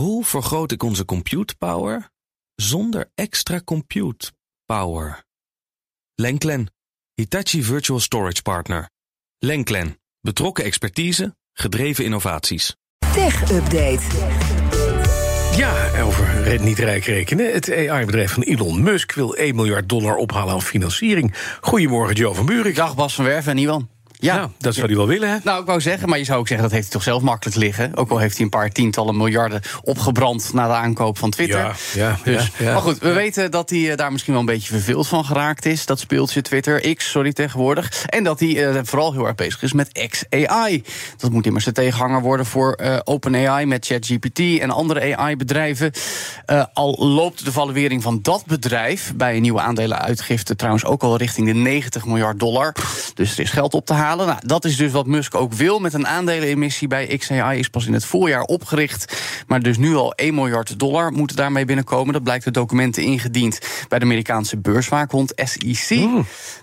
Hoe vergroot ik onze compute power zonder extra compute power? Lenklen, Hitachi Virtual Storage Partner. Lenklen, betrokken expertise, gedreven innovaties. Tech Update. Ja, over niet rijk rekenen. Het AI-bedrijf van Elon Musk wil 1 miljard dollar ophalen aan financiering. Goedemorgen, Joe van Buurik. Dag Bas van Werven en Iwan. Ja, dat zou hij wel willen, hè? Nou, ik wou zeggen, maar je zou ook zeggen dat heeft hij toch zelf makkelijk liggen. Ook al heeft hij een paar tientallen miljarden opgebrand na de aankoop van Twitter. Ja, ja, dus, ja, ja. Maar goed, we weten dat hij eh, daar misschien wel een beetje verveeld van geraakt is. Dat speeltje Twitter, X, sorry tegenwoordig. En dat hij eh, vooral heel erg bezig is met XAI. Dat moet immers de tegenhanger worden voor eh, OpenAI met ChatGPT en andere AI-bedrijven. Eh, al loopt de valuering van dat bedrijf bij een nieuwe aandelenuitgifte trouwens ook al richting de 90 miljard dollar. Dus er is geld op te halen. Nou, dat is dus wat Musk ook wil met een aandelenemissie bij XAI. Is pas in het voorjaar opgericht. Maar dus nu al 1 miljard dollar moeten daarmee binnenkomen. Dat blijkt de documenten ingediend bij de Amerikaanse beurswaakhond SEC.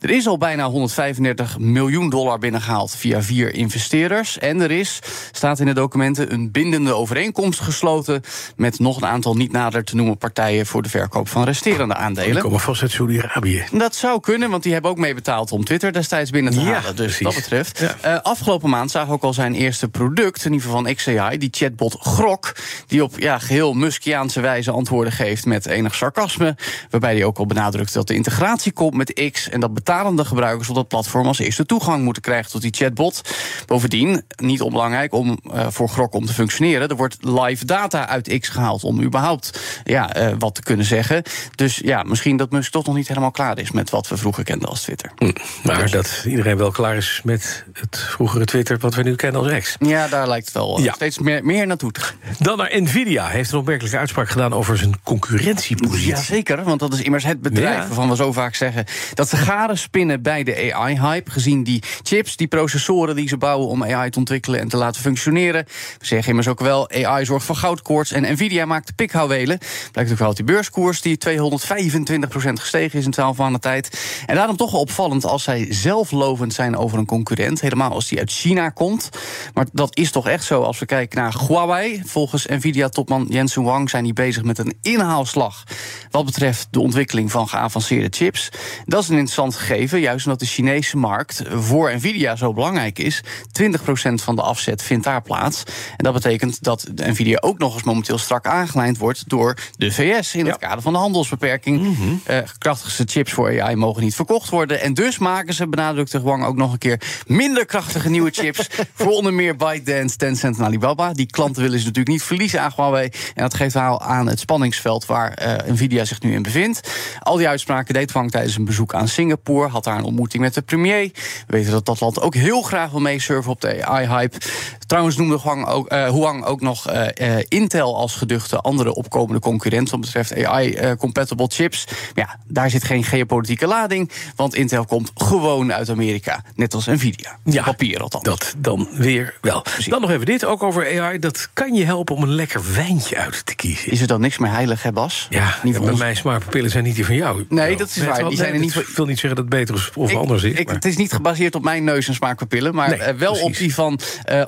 Er is al bijna 135 miljoen dollar binnengehaald via vier investeerders. En er is, staat in de documenten, een bindende overeenkomst gesloten. met nog een aantal niet nader te noemen partijen voor de verkoop van resterende Die aandelen. komen vast uit Saudi-Arabië. Dat zou kunnen, want die hebben ook meebetaald om Twitter destijds binnen te Ja, halen. Dus precies. dat betreft. Ja. Eh, afgelopen maand zagen we ook al zijn eerste product, in ieder geval van XAI, die chatbot Grok. Die op ja, geheel Muskiaanse wijze antwoorden geeft met enig sarcasme. Waarbij hij ook al benadrukt dat de integratie komt met X. En dat betalende gebruikers op dat platform als eerste toegang moeten krijgen tot die chatbot. Bovendien, niet onbelangrijk om eh, voor Grok om te functioneren, er wordt live data uit X gehaald om überhaupt ja, eh, wat te kunnen zeggen. Dus ja, misschien dat Musk toch nog niet helemaal klaar is met wat we vroeger kenden als Twitter. Maar dat iedereen wel klaar is met het vroegere Twitter... wat we nu kennen als X. Ja, daar lijkt het wel eh, Ja. steeds meer, meer naartoe te gaan. Dan naar Nvidia. Heeft een opmerkelijke uitspraak gedaan over zijn concurrentiepositie. Jazeker, want dat is immers het bedrijf Ja. waarvan we zo vaak zeggen dat ze garen spinnen bij de AI-hype. Gezien die chips, die processoren die ze bouwen om AI te ontwikkelen en te laten functioneren. We zeggen immers ook wel, AI zorgt voor goudkoorts en Nvidia maakt de pikhouwelen. Blijkt ook wel uit die beurskoers die 225% gestegen is in 12 maanden tijd. En daarom toch wel opvallend als zij zelflovend zijn over een concurrent. Helemaal als die uit China komt. Maar dat is toch echt zo als we kijken naar Huawei. Volgens Nvidia-topman Jensen Wang zijn die bezig met een inhaalslag. wat betreft de ontwikkeling van geavanceerde chips. Dat is een interessant gegeven, juist omdat de Chinese markt voor Nvidia zo belangrijk is. 20% van de afzet vindt daar plaats. En dat betekent dat Nvidia ook nog eens momenteel strak aangelijnd wordt door de VS in het kader van de handelsbeperking. Eh, krachtigste chips voor AI mogen niet verkocht worden. En dus maken ze, benadrukte Wang ook nog een keer, minder krachtige nieuwe chips. voor onder meer ByteDance, Tencent en Alibaba. Die klanten willen ze natuurlijk niet verliezen aan Huawei. En dat geeft wel aan het spanningsveld waar eh, Nvidia zich nu in bevindt. Al die uitspraken deed Wang tijdens een bezoek aan Singapore. Had daar een ontmoeting met de premier. We weten dat dat land ook heel graag wil meesurfen op de AI-hype. Trouwens noemde Huang ook, eh, Huang ook nog eh, eh, Intel als geduchte andere opkomende concurrent. wat betreft AI-compatible chips. Maar ja, daar zit geen geopolitieke lading. Want Intel komt gewoon uit Amerika. Net als Nvidia. Ja, papier althans. Dat dan weer wel. Dan nog even dit, ook over AI. Dat kan je helpen om een lekker wijntje uit te kiezen. Is er dan niks meer heilig, hè Bas? Ja, Niet ja, voor bij ons. mij smaakpapillen zijn niet die van jou. Nee, dat is waar. Die zijn er niet voor- wil niet zeggen dat het beter is of Ik- anders is. ik- maar- het is niet gebaseerd op mijn neus en smaakpapillen, maar Nee, wel op die van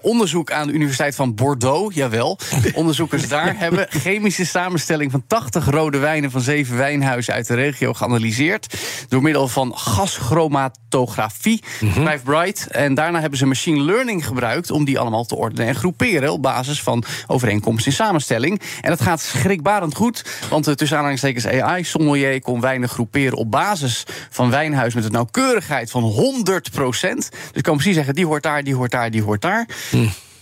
onderzoek aan de Universiteit van Bordeaux. Jawel. Onderzoekers daar hebben chemische samenstelling van 80 rode wijnen van zeven wijnhuizen uit de regio geanalyseerd. Door middel van gaschromatografie, Mhm. schrijft Bright. En daarna hebben ze machine learning gebruikt om die allemaal te ordenen en groeperen op basis van overeenkomsten in samenstelling. En dat gaat schrikbarend goed, want de tussen aanhalingstekens AI-sommelier kon wijnen groeperen op basis van wijnhuis met een nauwkeurigheid van 100%. Dus ik kan precies zeggen, die hoort daar, die hoort daar, die hoort daar.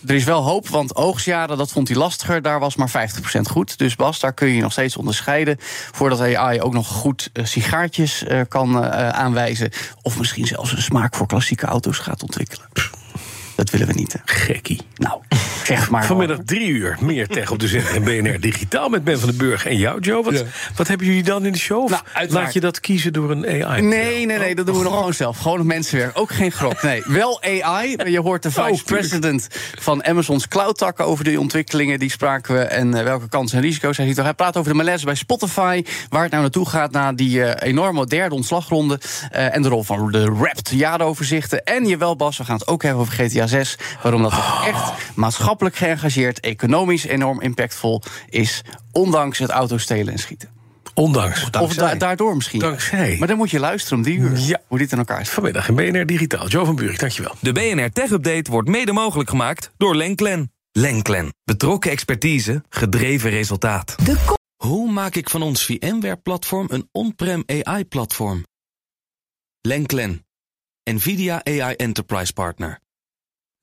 Er is wel hoop, want oogstjaren, dat vond hij lastiger. Daar was maar 50% goed. Dus Bas, daar kun je nog steeds onderscheiden. Voordat AI ook nog goed eh, sigaartjes eh, kan eh, aanwijzen. Of misschien zelfs een smaak voor klassieke auto's gaat ontwikkelen. Dat willen we niet. Gekkie. Nou, zeg maar. Vanmiddag drie uur meer tech op de zender en BNR Digitaal met Ben van den Burg en jou, Joe. Wat, wat hebben jullie dan in de show? Of Nou, laat je dat kiezen door een AI? Nee, nee, nee, dat doen we nog gewoon zelf. Gewoon op mensenwerk. Ook geen grok. Nee, wel AI. Je hoort de Oh, vice-president van Amazon's cloud-tak over de ontwikkelingen. Die spraken we en eh, welke kansen en risico's hij ziet. Hij praat over de malaise bij Spotify. Waar het nou naartoe gaat na die eh, enorme derde ontslagronde. eh, en de rol van de Wrapped jaaroverzichten. En jawel, Bas, we gaan het ook hebben over GTA NVIDIA 6. Waarom dat echt maatschappelijk geëngageerd, economisch enorm impactvol is, ondanks het autostelen en schieten. Ondanks. Of da daardoor misschien. Dankzij. Maar dan moet je luisteren om die uur. Ja. Hoe dit in elkaar zit. Vanmiddag in BNR Digitaal. Joe van Buurik, dankjewel. De BNR Tech Update wordt mede mogelijk gemaakt door Lenklen. Lenklen. Betrokken expertise, gedreven resultaat. Hoe maak ik van ons VMware-platform een on-prem AI-platform? Lenklen. NVIDIA AI Enterprise Partner.